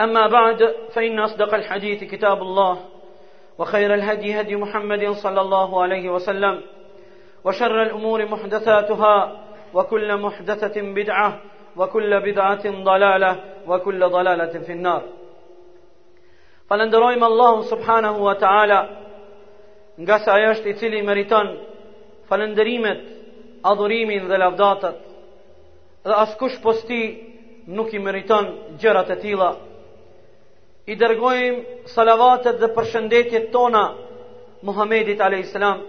أما بعد فإن أصدق الحديث كتاب الله وخير الهدي هدي محمد صلى الله عليه وسلم وشر الأمور محدثاتها وكل محدثة بدعة وكل بدعة ضلالة وكل ضلالة في النار فلندرويم الله سبحانه وتعالى نقص عياشت تلي مريتان فلندريمت أضريمين ذا لفداتت Dhe askush pos teje nuk i meriton gjërat e tilla. I dërgojmë salavatet dhe përshëndetjet tona Muhamedit alayhis salam,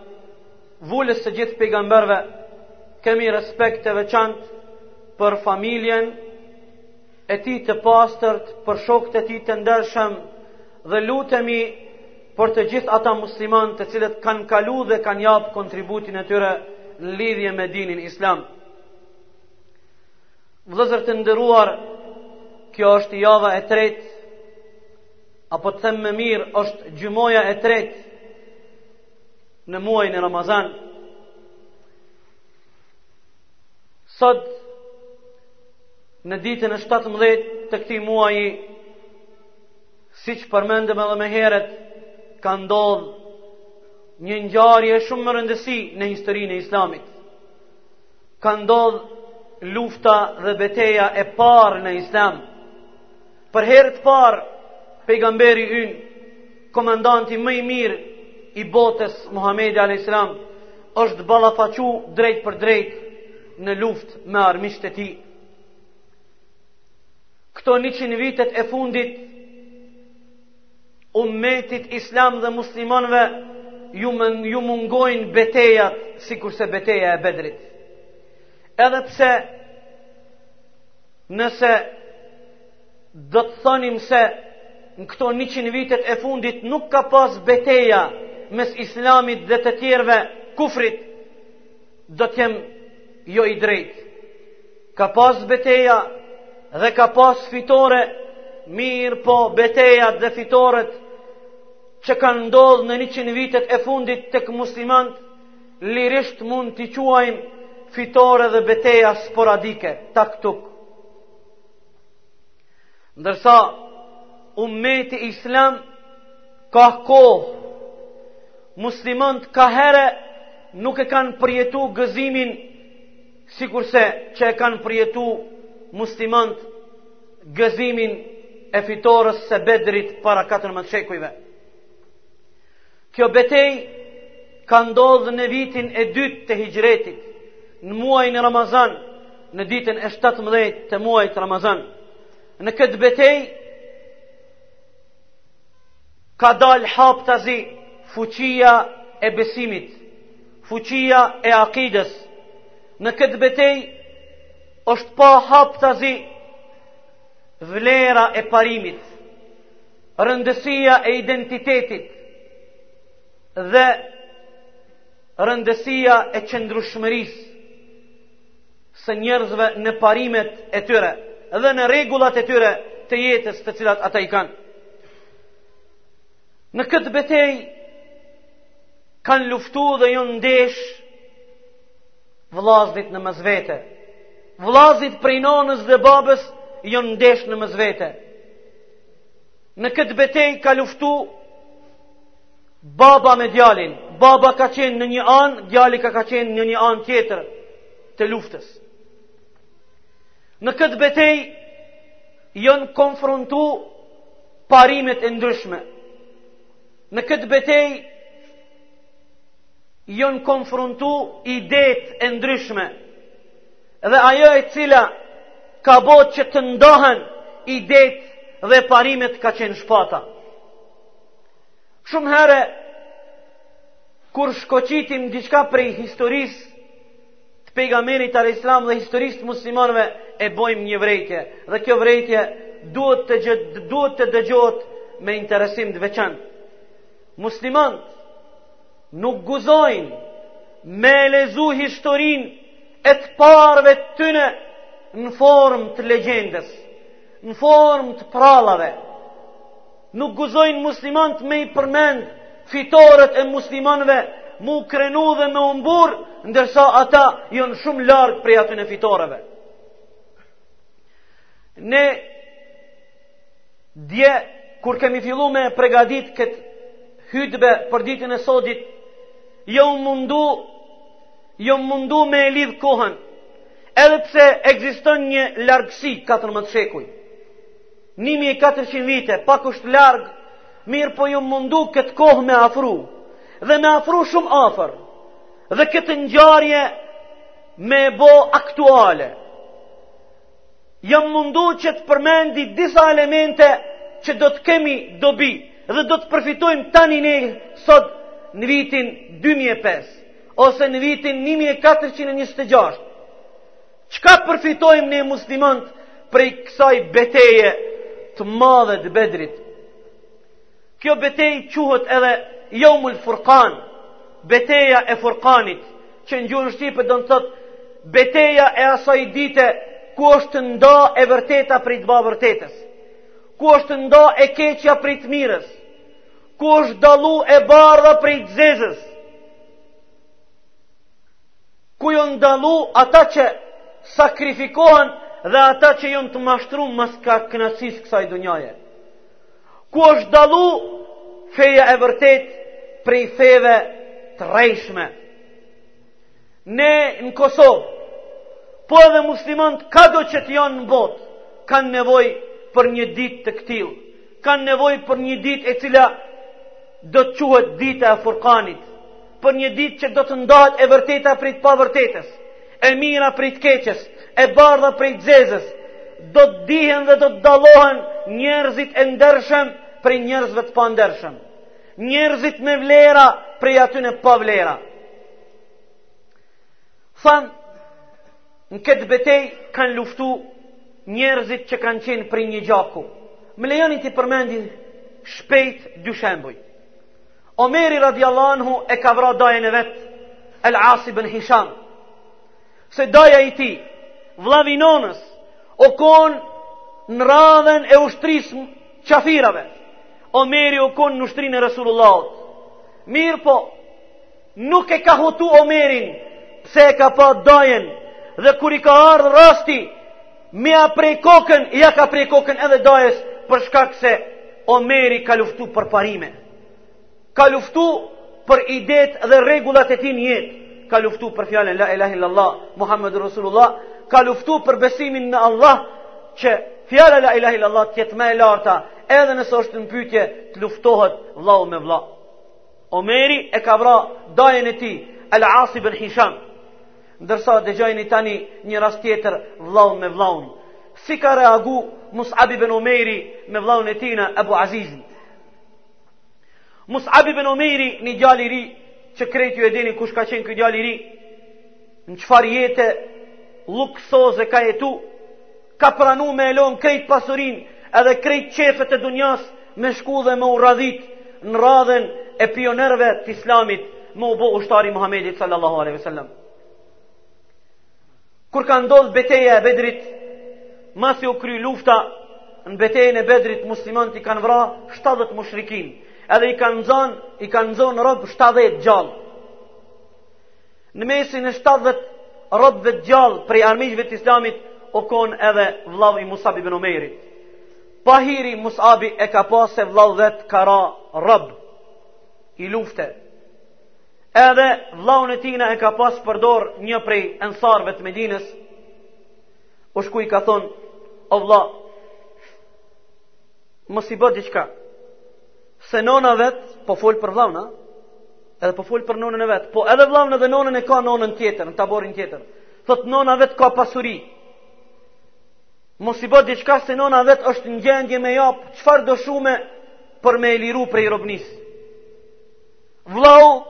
vulës së gjithë pejgamberëve. Kemi respekt të veçantë për familjen e tij të pastërt, për shokët e tij të ndershëm dhe lutemi për të gjithë ata muslimanë të cilët kanë kalu dhe kanë jap kontributin e tyre në lidhje me dinin islam. Vëllezër të nderuar, kjo është java e tretë, apo të them më mirë, është xhumaja e tretë në muajin Ramazan. Sot, në ditën e 17 të këtij muaji, siç përmendëm edhe më herët, ka ndodh një ngjarje shumë me rëndësi në historinë e islamit. ka ndodh lufta dhe beteja e parë në islam. Për herë të parë, pejgamberi ynë, komandanti më i mirë i botës Muhamedi a.s. është ballafaqu drejtpërdrejt në luftë me armiqt e tij. Këto 100 vitet e fundit Ummetit islam dhe muslimanëve ju më, ju mungojnë betejat sikurse beteja e Bedrit. Edhe pse nëse do të thonim se në këto 100 vitet e fundit nuk ka pas beteja mes islamit dhe të tjerëve kufrit, do të jem jo i drejtë. Ka pas beteja dhe ka pas fitore, mirëpo betejat dhe fitoret që kanë ndodh në 100 vitet e fundit tek muslimanët, lirisht mund t'i quajmë fitore dhe beteja sporadike, tek-tuk. Ndërsa, ummeti islam ka kohë, muslimanët kaherë nuk e kanë përjetu gëzimin sikurse që e kanë përjetu muslimanët gëzimin e fitores së Bedrit para 14 shekujve. Kjo betejë ka ndodh në vitin e dytë të hixhretit, në muajin Ramazan, në ditën e 17 të muajit Ramazan. Në këtë betejë, ka dal haptazi, fuqia e besimit, fuqia e akides. Në këtë betejë, është pa haptazi, vlera e parimit, Rëndësia e identitetit dhe rëndësia e qëndrushmërisë së njerëzve në parimet e tyre dhe në rregullat e tyre të jetës të cilat ata i kanë. Në këtë betejë kanë luftu dhe jon ndesh vllaznit në mes vete. Vllaznit prej nonës dhe babës jon ndesh në mes vete. Në këtë betej ka luftu baba me djalin. Baba ka qenë në një anë, djali ka ka qenë në një anë tjetër të luftës. Në këtë betej jon konfrontu parimet e ndryshme. Në këtë betej jon konfrontu idetë e ndryshme. dhe ajo e cila ka bo që të ndahen idetë dhe parimet ka qenë shpata. Shumë herë, kur shkoqitim diçka prej historisë të pejgamberit alejhi selam dhe historisë të muslimanve, e bojmë një vrejtje. Dhe kjo vrejtje duhet të, gjë, duhet të dëgjohet me interesim të veçant. Muslimant, Nuk guzojnë me lexu historinë e të parve të tyne në form të legjendës, në form të prallave. Nuk guzojnë muslimant me i përmend fitoret e muslimanve m'u krenu dhe me u mburr, ndërsa ata janë shumë larg prej atyne fitoreve. Ne Dje, kur kemi fillu me pregadit këtë hytbe për ditën e sodit, jom mundu, jom mundu me e lidhë kohën, edhe pse ekziston një largësi 14 shekuj, 1400 vite, pak është larg, mirëpo jom mundu këtë kohë me e afru, dhe me e afru shumë afër, dhe këtë ngjarje me e bo aktuale, Jam mundu që të përmendi disa elemente që do të kemi dobi dhe do të përfitojmë tani ne sot në vitin 2005 ose në vitin 1426. Çka përfitojmë ne muslimant prej kësaj beteje të madhe të Bedrit? Kjo betejë quhet edhe Jeumul Furqan, beteja e Furqanit, që në gjuhën shqipe do të thotë beteja e asaj dite ku është nda e vërteta prej të pavërtetës, ku është nda e keqja prej të mirës, ku është dallu e bardha prej të zezës, ku jon dallu ata që sakrifikohen dhe ata që jon të mashtru mas knaqsisë kësaj dunjaje. Ku është dallu feja e vërtetë prej feve të rrejshme? Ne në Kosovë, po edhe muslimanët kudo që të janë në botë, kanë nevojë për një ditë të këtillë, kanë nevojë për një ditë e cila do të quhet dita e furkanit, për një ditë që do të ndahet e vërteta prej të pavërtetës, e mira prej të keqes, e bardha prej të zezës. Do të dihen dhe do të dallohen njerëzit e ndershëm prej njerëzve të pandershëm. Njerëzit me vlera prej atyne pa vlera. Thamë, në këtë betejë kanë luftu njerëzit që kanë qenë prej një gjaku. Më lejoni t'i përmendi shpejt dy shembuj. Omeri radiallahu anhu e ka vra dajën e vet, El Asi ibn Hisham. Se daja i tij, vllavi i nonës, u kon në radhën e ushtrisë së qafirave. Omeri u kon në ushtrinë e Resulullahut. Mirëpo, nuk e ka hutu Omerin, pse e ka pa dajën, dhe kur i ka ardhë rasti, me ia pre kokën, ia ka pre kokën edhe dajës, për shkak se Omeri ka luftu për parime. Ka luftu për idetë dhe rregullat e tij n'jetë. Ka luftu për fjalën La ilahe il-lallah, Muhammedun Resulullah. Ka luftu për besimin në Allah, që fjala La ilahe il-lallah t'jetë më e larta, edhe nëse është në pyetje, të luftohet vllau me vlla. Omeri e ka vra dajën e tij, El Asi ibn Hisham. Ndërsa dëgjojeni tani një rast tjetër vllaun me vllaun. Si ka reagu Mus'ab ibn Umairi me vllaun e tijna Ebu Azizin? Mus'ab ibn Umairi, një djalë i ri, që krejt ju e dini kush ka qenë ky djalë i ri, në çfarë jete luksoze ka jetu, Ka pranu me e lon krejt pasurinë edhe krejt qejfet e dunjas me shku dhe me u radhit në radhen e pionierëve të islamit me u bo ushtar i Muhammedit sallallahu aleyhi ve sallam. Kur ka ndodh beteja e bedrit, masi u kry lufta në betejën e bedrit muslimanët i kanë vra 70 mushrikin edhe i kanë nxon rob 70 gjallë Në mesin e 70 robëve të gjallë prej armiqve të Islamit u kon edhe vllau i Musab ibn Umerit. Pahiri Musabi e ka pa se vllau i vet ka ra rob lufte. Edhe vllaun e tijna e ka pas për dore një prej ensarve të Medinës. U shku i ka thon, o vlla, mos i bo diçka, Se nona e vet po fol për vllaun, a? Edhe po fol për nonën e vet. Po edhe vllaun edhe nonën e ka n'anën tjetër, në taborin tjetër. Thot nona e vet ka pasuri. Mos i bo diçka se nona e vet është në gjendje me jap çfarë do shume për me e liru prej robnis. Vllau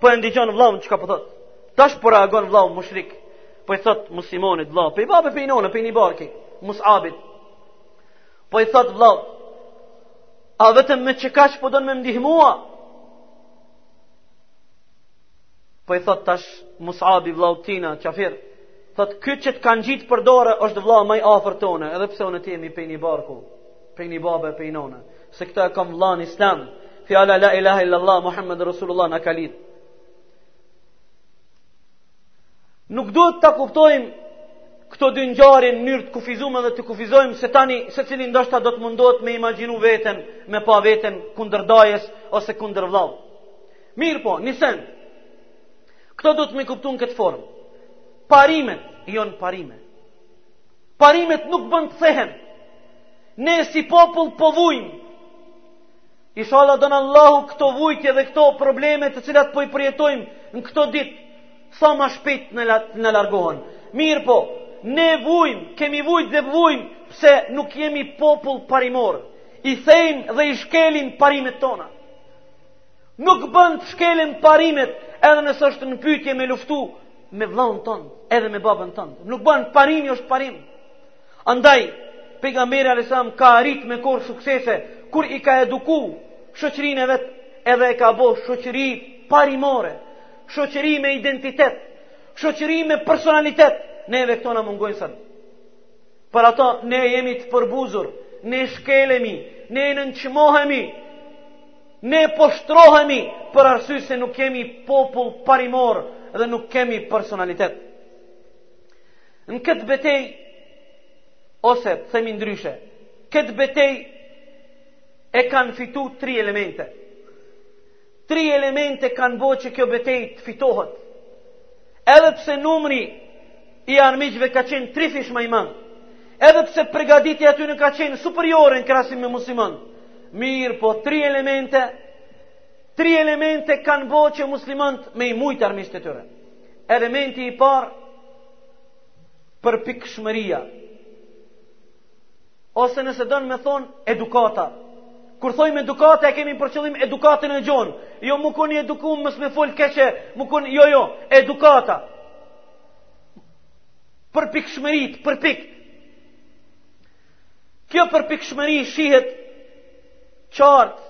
po e ndigjon vllaun çka po thot. Tash po reagon vllau mushrik. Po i thot muslimonit vllau, pe babe pe none, pe ni barki, Musabit. Po i thot vllau, a vetëm me qekaq po don me m'ndihmu? Po i thot tash Musabi vllaut tina, qafir, thot ky që t'ka ngjitë për dore është vlla ma i afërt sa ti, edhe pse unë e ti jemi pe një barku, pe një babe, pe një none, se këtë e kam vlla në islam, fjala la ilaha illallah, Muhammed Rasulullah na ka lidh. Nuk duhet t'i kuptojmë këto dy ngjarje në mënyrë të kufizuar edhe t'i kufizojmë se tani secili ndoshta do të mundohet me imagjinu veten, me pa veten kundër dajës ose kundër vllaut. Mirëpo, ni sen. Këto duhet me i kuptu në këtë formë. Parimet janë parime. Parimet nuk bën të thehen. Ne si popull po vujmë Ishalla don Allahu këto vujtje dhe këto probleme të cilat po i përjetojmë në këto dit, sa ma shpejt t'na largohen. Mirëpo, ne vujmë, kemi vujtë dhe vujmë, pse nuk jemi popull parimor, i thejmë dhe i shkelim parimet tona. Nuk bën të shkelen parimet edhe nëse është në pytje me luftu me vllaun tond, edhe me babën tond. Nuk bën, parimi është parim. Andaj, pejgamberi alejhi selam ka arrit me korr suksese, kur i ka eduku shoqërinë e vet, edhe e ka bo shoqëri parimore, shoqëri me identitet, shoqëri me personalitet, neve këto na mungojnë sun. Për ato, ne jemi të përbuzur, ne shkelemi, ne nënçmohemi, ne poshtrohemi, për arsy se nuk jemi popull parimor dhe nuk kemi personalitet. Në këtë betej, ose themi ndryshe, këtë betej e kanë fitu tri elemente. Tri elemente kanë bo që kjo betej të fitohet. Edhe pse numri i armiqve ka qenë trefish ma i madh. Edhe pse përgatitja e tyne ka qenë superiore në krahasim me musliman. Mirëpo tri elemente, tri elemente kanë bo që muslimant me i mujtë armiqtë e tyre. Elementi i parë përpikshmëria. Ose nëse donë me thonë edukata. Kur thojmë edukata e kemi për qëllim edukatën e gjon. Jo me kon i edukum mos me folë keqe, me kon, jo jo, edukata. Përpikshmërit, përpik. Kjo përpikshmëri shihet qartë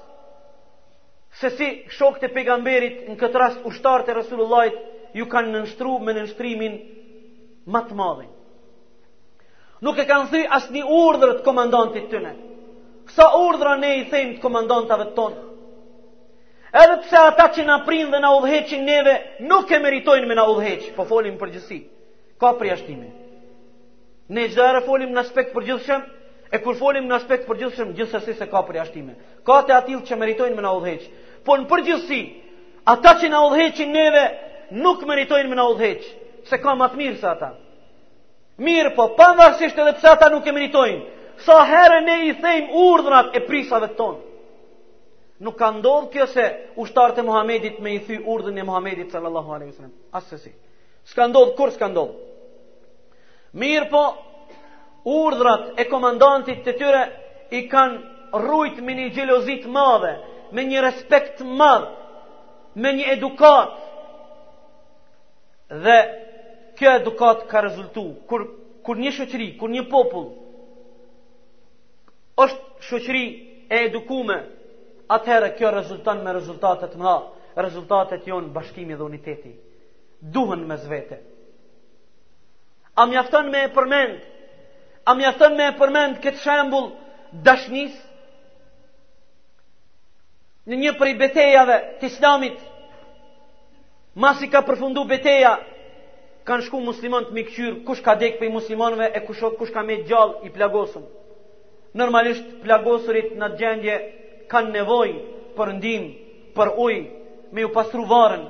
se si shokët e pejgamberit në këtë rast ushtarët e Resulullahit ju kanë nënshtru me nënshtrimin ma të madhin. Nuk e kanë thy asni urdhër të komandantit tyne. Sa urdhra ne i thejmë të komandantave tonë. Edhe pse ata që na prijnë dhe na udhëheqin neve nuk e meritojnë me na udhëheq, po folim në përgjithësi. Ka përjashtime. Ne çdo herë folim në aspekt përgjithshëm, e kur folim në aspekt përgjithshëm, gjithsesi se ka përjashtime. Ka të atill që meritojnë me na udhëheq. Po në përgjithësi, ata që na udhëheqin neve nuk meritojnë me na udhëheq, se ka ma të mirë se ata. Mirëpo, pavarësisht edhe pse ata nuk e meritojnë, sa herë ne i thejmë urdhrat e prijsave tonë. Nuk ka ndodhë kjo te ushtarët e Muhamedit me i thy urdhrin e Muhamedit sallallahu alaihi wasallam. Asesi. S'ka ndodhë kurrë, s'ka ndodhë. Mirëpo, urdhrat e komandantit të tyre i kanë rujt me një xhelozi të madhe, me një respekt të madh, me një edukatë. Dhe kjo edukatë ka rezultu, kur, kur një shoqëri, kur një popull, është shoqëri e edukume, atëherë kjo rezulton me rezultate të mdha, rezultatet jonë bashkimi dhe uniteti. Duhen mes vete. A mjafton me e përmend? A mjafton me e përmend këtë shembull t'dashnisë? Në një prej betejave të Islamit, masi ka përfundu beteja, kanë shku muslimant me i kqyr, kush ka dek prej muslimanve e kush, kush ka met gjallë i plagosun. Normalisht, të plagosurit n'atë gjendje kanë nevojë për ndihmë, për ujë, me ju pastru varrën,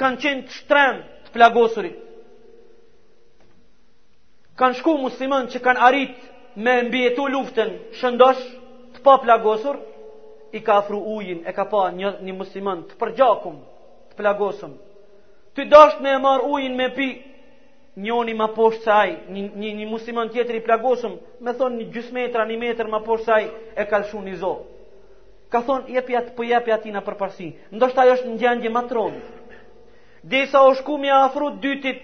kanë qenë të shtrem të plagosurit. Kanë shku muslimont që kanë arrit me mbijetu luftën shëndoshë të paplagosur, i ka afru ujin, e ka pa një, një muslimon të përgjakum të plagosum. Tu dasht me e marrë ujin me pi, njoni ma poshtë se aj, një, një, një muslimon tjetër i plagosum, me thonë një gjysë metra, një metër ma poshtë se aj, e ka lshu një zo. Ka thonë, jepja atij, po jepja atijna përparësi. Ndoshta është në gjendje ma t'ronë. Derisa o shku m'ia afru dytit,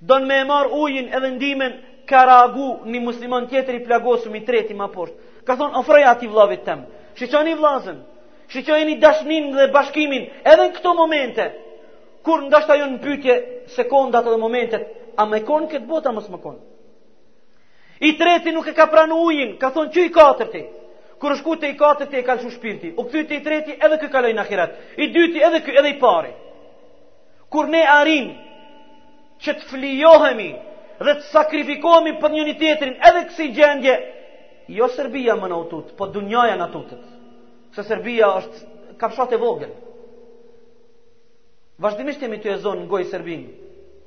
don me e marrë ujin edhe ndihmën, ka reagu një musliman tjetër i plagosun, i treti ma poshtë. Ka thonë, ofroja atij vllavit tem. Shiqoni vllazën, shiqoni dashninë dhe bashkimin, edhe në këto momente, kur ndoshta jonë n'pytje sekondat dhe momentet, a me konë n'këtë botë a mos me konë. I treti nuk e ka pranu ujin, ka thonë qe i katërti. Kur ësht' shku te i katërti e ka lëshu shpirti, u kthy te i treti edhe ky kaloi në ahiret, i dyti edhe ky edhe i pari. Kur ne arrijmë që të flijohemi dhe të sakrifikohemi për njëni-tjetrin edhe n'kësi gjendje, jo Serbia me na u tut, po dunjaja na tutet. Se Serbia është kafshatë e vogël. Vazhdimisht jemi tu e zonë në gojë Serbinë,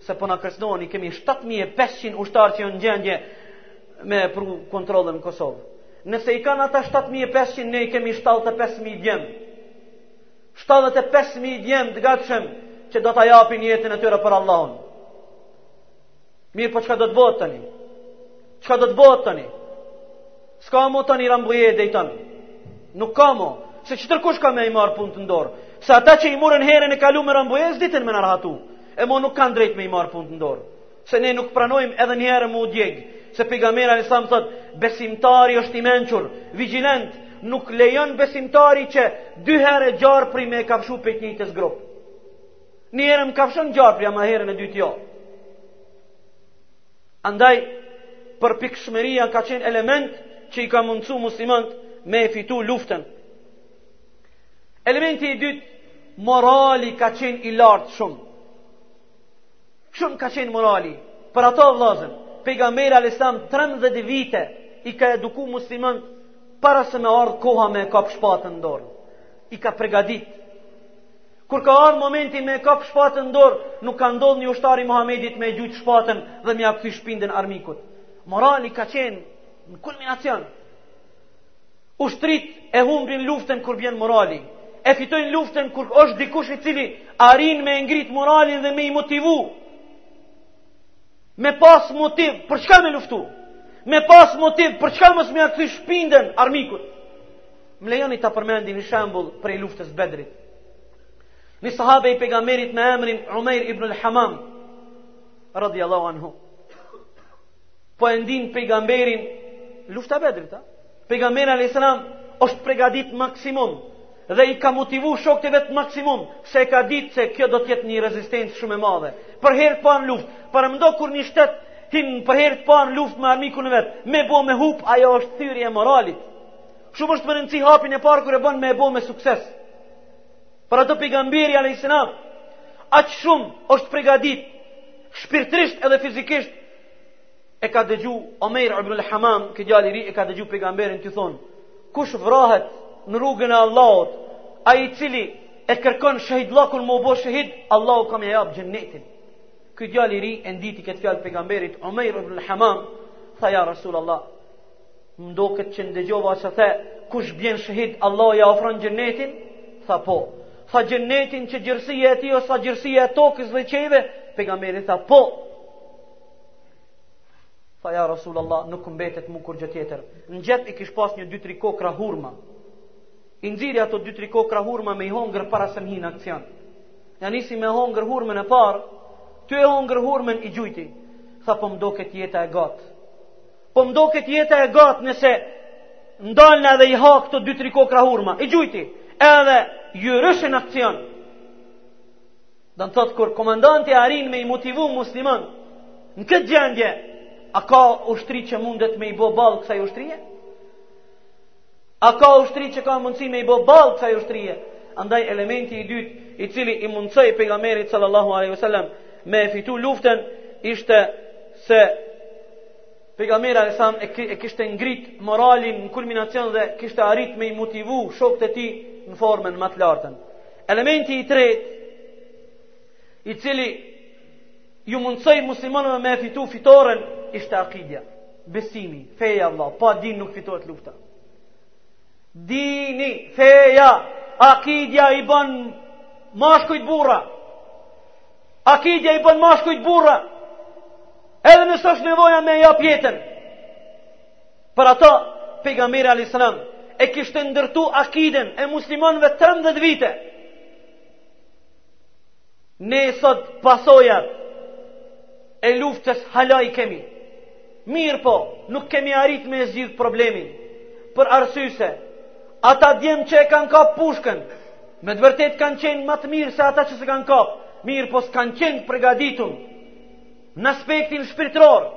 se po na kërcnohen i kemi 7.500 ushtarë që janë n'gjendje me pru kontrollin në Kosovë. Nëse i kanë ata 7.500, ne i kemi 75.000 djem. 75.000 djem të gatshëm që do ta japin jetën e tyre për Allahun. Mirëpo çka do të bohet tani? Çka do të bohet tani? S'ka mo tani Rambuje e Dejton. Nuk ka mo. Se qetërkush ka me i marrë punët n'dorë. Se ata që i murën herën e kalume n'Rambuje, s'ditën me na rahatu. E mo nuk kanë drejt me i marrë punët n'dorë. Se ne nuk pranojmë edhe njëherë me u djegë. Se pejgamberi alejhi selam thot, besimtari është i mençur, vigjilent, nuk lejon besimtari që dy herë gjarpri me e kafshu prej t'njëjtës gropë. Një herë më kafshon gjarpri, ama herën e dytë jo. Andaj, përpikshmëria ka qenë element që i ka mundësu muslimanët me e fitu luftën. Elementi i dytë, morali ka qenë i lartë shumë. Shumë ka qenë morali. Për ato vllazën, pejgamberi alejhi selam 13 vite i ka eduku muslimanët para se me ardhë koha me e kap shpatën n'dorë. I ka pregadit. Kur ka ardhë momenti me e kap shpatën në dorë, nuk ka ndodhë një ushtar i Muhamedit me e gjujt shpatën dhe me ia kthy shpindën armikut. Morali ka qenë në kulminacion. Ushtritë e humbin luftën kur bjen morali. E fitojnë luftën kur është dikush i cili arrin me e ngrit moralin dhe me i motivu. Me pas motiv, për çka me luftu? Me pas motiv, për çka mos me ia kthy shpindën armikut? Më lejoni ta përmendi një shembull prej luftës Bedrit. Një sahabe i pejgamberit me emrin Umair ibn al-Hamam radhiyallahu anhu. Po e ndin pejgamberin lufta e Bedrit, a? Pejgamberi alayhis salam është pregadit maksimum dhe i ka motivu shokët e vet maksimum, se e ka ditë se kjo do t'jetë një rezistencë shumë e madhe. Për herë të parë në luftë, paramendo kur një shtet, hin për herë të parë në luftë me armikun e vet, me bo me hup, ajo është thyrje e moralit. Shumë është me rëndësi hapin e parë kur e bon me e bo me sukses. Për ato pejgamberi, alejhi selam, aq shumë është pregadit, shpirtrisht edhe fizikisht, e ka dëgju Umejr ibn al-Hamam, ky djalë i ri e ka dëgju pejgamberin tu thonë, kush vrahet në rrugën e Allahut, ai i cili e kërkon shehidllakun me u bo shahid, Allahu ka me ja jap xhennetin. Ky djalë i ri e nditi këtë fjalë t'pejgamberit, Umejr ibn al-Hamam, tha ja Rasul Allah, m'u dok që ndëgjova që the, kush bjen shahid, Allahu ja ofron xhennetin, tha po, tha xhennetin që gjerësia e tij, o sa gjerësia e tokës dhe qiejve, pejgamberi tha po, Tha ja Rasul Allah nuk mbetet mu kurgjo tjetër Në xhep i kish pas nja dy tri kokrra hurma I nxirri ato dy tri kokrra hurma me i hongër para se me hi në aksion Ja nisi me hongër hurmen e parë Ty e hongër hurmen i gjujti Tha po m'doket jeta e gatë Po m'doket jeta e gatë nëse ndalna edhe i ha këto dy tri kokrra hurma I gjujti edhe jyrysh në aksion Do të thotë kur komandanti arrin me i motivu muslimanët në këtë gjendje, a ka ushtri që mundet me i bo ballë kësaj ushtrie? A ka ushtri që ka mundësi me i bo ballë kësaj ushtrie? Andaj elementi i dytë, i cili i mundësoi pejgamberit sallallahu alaihi wasallam me fitu luftën, ishte se pejgamberi alaihi wasallam e kishte ngrit moralin në kulminacion dhe kishte arrit me i motivu shokët e tij në formën ma të lartën. Elementi i tretë i cili ju mundësoi muslimanëve me fitu fitoren ishte akidja besimi, feja Allah pa din nuk fitohet lufta dini, feja akidja i bën mashkujt burra akidja i bën mashkujt burra edhe nëse është nevoja me jap jetën Për ato, pejgamberi alayhis salam e kishte ndërtu akiden e muslimanëve 13 vite. Ne sot pasojat e luftës hala i kemi. Mirëpo, nuk kemi arrit me e zgjidh problemin. Për arsye se, ata djemë që e kanë kap pushkën, me të vërtetë kanë qenë ma të mirë se ata që s'e kanë kap, mirëpo s'kanë qenë t'pregaditun në aspektin shpirtror.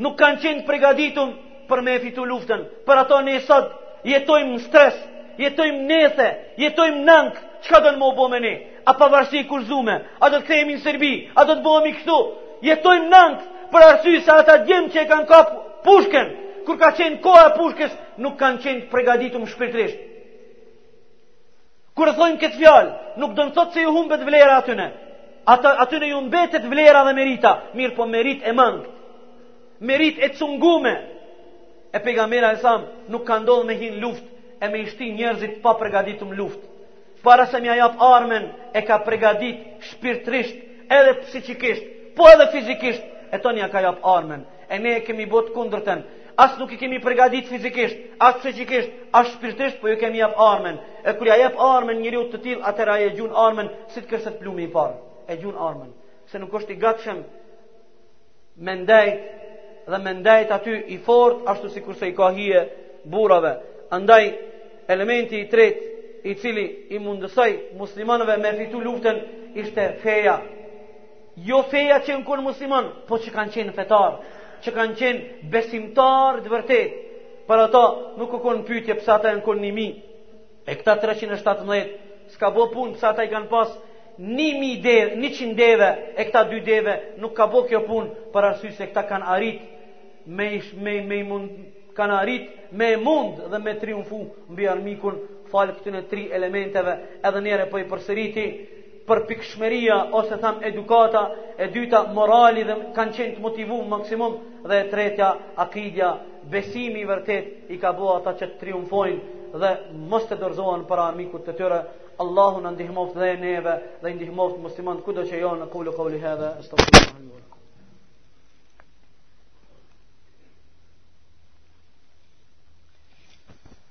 Nuk kanë qenë pregaditun për me fitu luftën. Për ato ne sot jetojmë në stres, jetojmë n'ethe, jetojmë n'ankth, çka do m'u bo me ne? A pavarësi e kufizume, a do të kthehemi në Serbi, a do të bohemi kështu? Jetojmë n'ankth, për arsye se ata djem që e kanë kap pushkën, kur ka qenë koha e pushkës, nuk kanë qenë pregaditun shpirtërisht. Kur e thojmë këtë fjalë, nuk do të thotë se ju humbet vlera atyne. Ata atyne ju mbetet vlera dhe merita, mirëpo meritë e mangët. Meritë e cungume. E pejgamberi alejhi selam nuk ka ndodh me hi n'luftë e me i shti njerëzit papërgatitun n'luftë. Para se me ia jap armën, e ka përgatit shpirtërisht, edhe psikikisht, po edhe fizikisht, e tani ja ka jap armën. E ne e kemi bo të kundërtën. As nuk i kemi përgatit fizikisht, as psikikisht, as shpirtërisht, po ju kemi jap armën. E kur ja jap armën njeriut të tillë, atëherë ai e gjun armën, si të kërset plumbi i parë. E gjun armën, se nuk është i gatshëm me ndejt dhe me ndejt aty i fortë ashtu sikurse i ka hije burrave andaj elementi i tretë i cili i mundësoi muslimanëve me fitu luftën ishte feja Jo feja që janë konë muslimanë, po që kanë qenë fetarë, që kanë qenë besimtarë të vërtetë, për ato nuk u konë pytje pse ata janë konë një mijë, e këta 317, s'ka bo punë pse ata i kanë pas një mijë deve, një qind deve, e këta dy deve, nuk ka bo kjo punë, për arsye se këta kanë arrit, me, me, me mund, kanë arrit, me mund dhe me triumfu, mbi armikun, falë këtyne tri elementeve, edhe njëherë po po i përsëris, përpikshmëria ose tham edukata, e dyta morali dhe kanë qenë të motivu maksimum dhe e tretja akidja, besimi i vërtetë i ka bo ata që të triumfojnë dhe mos të dorzohen para armikut të tyre, Allahu na ndihmoftë dhe neve dhe i ndihmoftë muslimanët kudo që janë ekulu kauli hadha astaghfirullah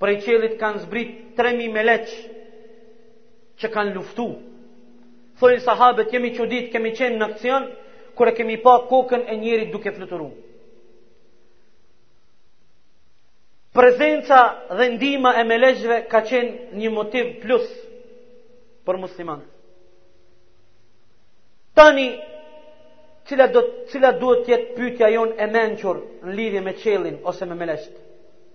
prej qiellit kanë zbrit 3.000 meleq që kanë luftu. Thojnë sahabet, jemi çudit, kemi qenë në akcion, kur e kemi pa kokën e njerit duke fluturu. Prezenca dhe ndihma e meleqve ka qenë një motiv plus për muslimanët. Tani, cila, do, cila duhet të jetë pytja jonë e mençur në lidhje me qiellin ose me meleqtë?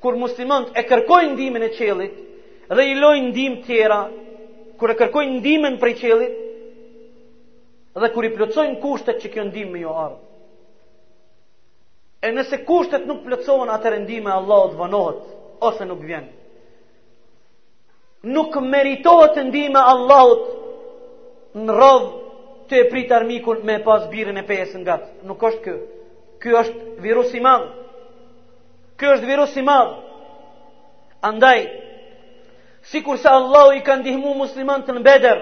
kur muslimanët e kërkojnë ndihmën e qiellit dhe i lojnë ndihmët tjera, kur e kërkojnë ndihmën prej qiellit dhe kur i plotësojnë kushtet që kjo ndihmë me ju ardh. E nëse kushtet nuk plotësohen atëherë ndihma e Allahut vonohet ose nuk vjen. Nuk meritohet ndihma e Allahut n'krevat tu e prit armikun me pas birën e penës gat. Nuk është ky. Ky është virusi i madh. Ky është virus i madh. Andaj sikurse Allahu i ka ndihmu muslimanët në Bedër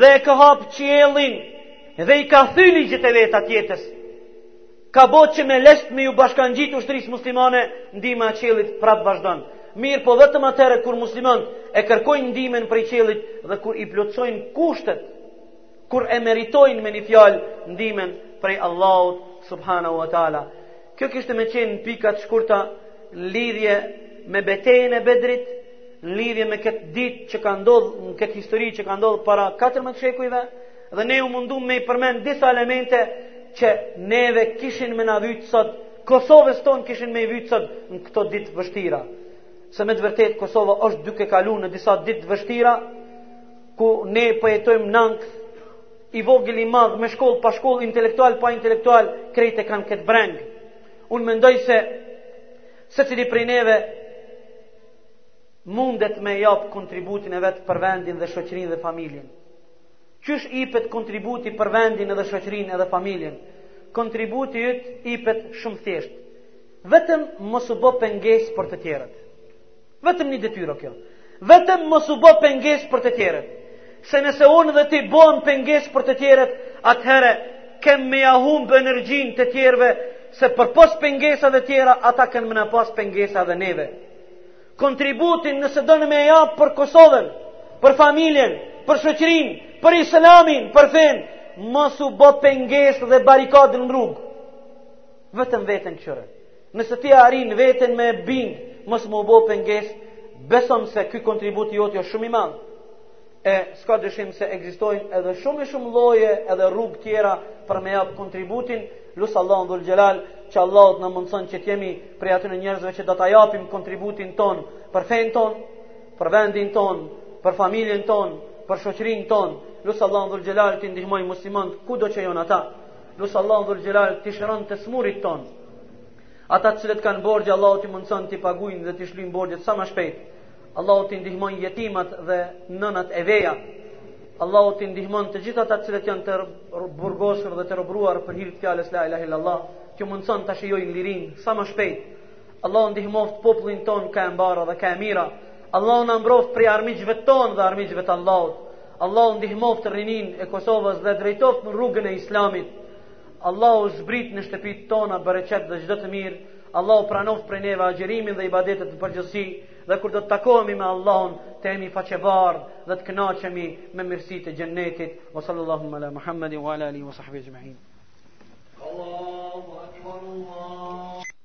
dhe e ka hap qiellin dhe i ka thy ligjet e veta t'jetës. Ka bot që melekët me ju bashkangjit ushtrisë muslimane, ndihma e qiellit prap vazhdon. Mirëpo vetëm atëherë kur muslimanët e kërkojnë ndihmën prej qiellit dhe kur i plotsojnë kushtet kur e meritojnë me një fjalë ndihmën prej Allahut subhanahu wa taala. Kjo kishte me qenë në pika t'shkurta në lidhje me betejën e Bedrit, në lidhje me këtë ditë që ka ndodhur, në këtë histori që ka ndodhur para 14 shekujve dhe ne u mundum me i përmend disa elemente që neve kishin me na vyt sot Kosovës tonë kishin me i vyt sot në këto ditë t'vështira. Se me të vërtetë Kosova është duke kalu në disa ditë t'vështira, ku ne po jetojmë n'ankth, i vogël i madh me shkollë pa shkollë, intelektual pa intelektual, krejt e kanë këtë brengë. Unë mendoj se secili prej neve mundet me jap kontributin e vet për vendin dhe shoqërinë dhe familjen. Qysh ipet kontributi për vendin edhe shoqërinë edhe familjen? Kontributi yt ipet shumë thjesht. Vetëm mos u bë pengesë për të tjerët. Vetëm një detyrë o kjo. Vetëm mos u bë pengesë për të tjerët. Se nëse unë dhe ti bohem pengesë për të tjerët, atëherë kem me ja humbë energjinë të tjerëve, se përpos pengesave tjera, ata kanë me na pas pengesa dhe neve. Kontributin nëse don me jap për Kosovën, për familjen, për shoqërinë, për islamin, për fenë, mos u bë pengesë dhe barikadë në rrugë. Vetëm veten kqyre. Nëse ti arrin veten me bind, mos me u bo pengesë, besomë se ky kontribut i joti është shumë i madh. E s'ka dyshim se ekzistojnë edhe shumë e shumë lloje edhe rrugë tjera për me jap kontributin, lus Allahun dhul xhelal, që Allahu t'na mundëson që t'jemi prej atyne njerëzve që do ta japim kontributin tonë për fenë tonë, për vendin tonë, për familjen tonë, për shoqërinë tonë, lus Allahun dhul xhelal t'i ndihmojë muslimant kudo që jonë ata. Lus Allahun dhul xhelal t'i shëron të smurit tonë Ata të cilët kanë borxhe Allahu t'i mundëson t'i pagujnë dhe t'i shlyjnë borxhet sa ma shpejt Allahu t'i ndihmon jetimat dhe nënat e veja Allahu t'i ndihmon të gjithë ata të cilët janë të burgosur dhe të robruar për hir të fjalës la ilahe illallah t'ju mundëson ta shijojnë lirinë sa ma shpejt Allahu ndihmoft popullin tonë ka e mbara dhe ka e mira Allahu na mbroft prej armiqve tonë dhe armiqve të Allahut Allahu ndihmoft rininë e Kosovës dhe drejtoft në rrugën e islamit Allahu zbrit në shtëpitë tona bereqet dhe çdo të mirë Allahu pranoft prej neve agjerimin dhe ibadetet në përgjithësi dhe kur do të takohemi me Allahun të jemi faqebardh dhe të kënaqemi me mirësitë e xhennetit wa sallallahu ala muhammedin wa ala alihi wa sahbihi ecma'in Allahu akbar Allah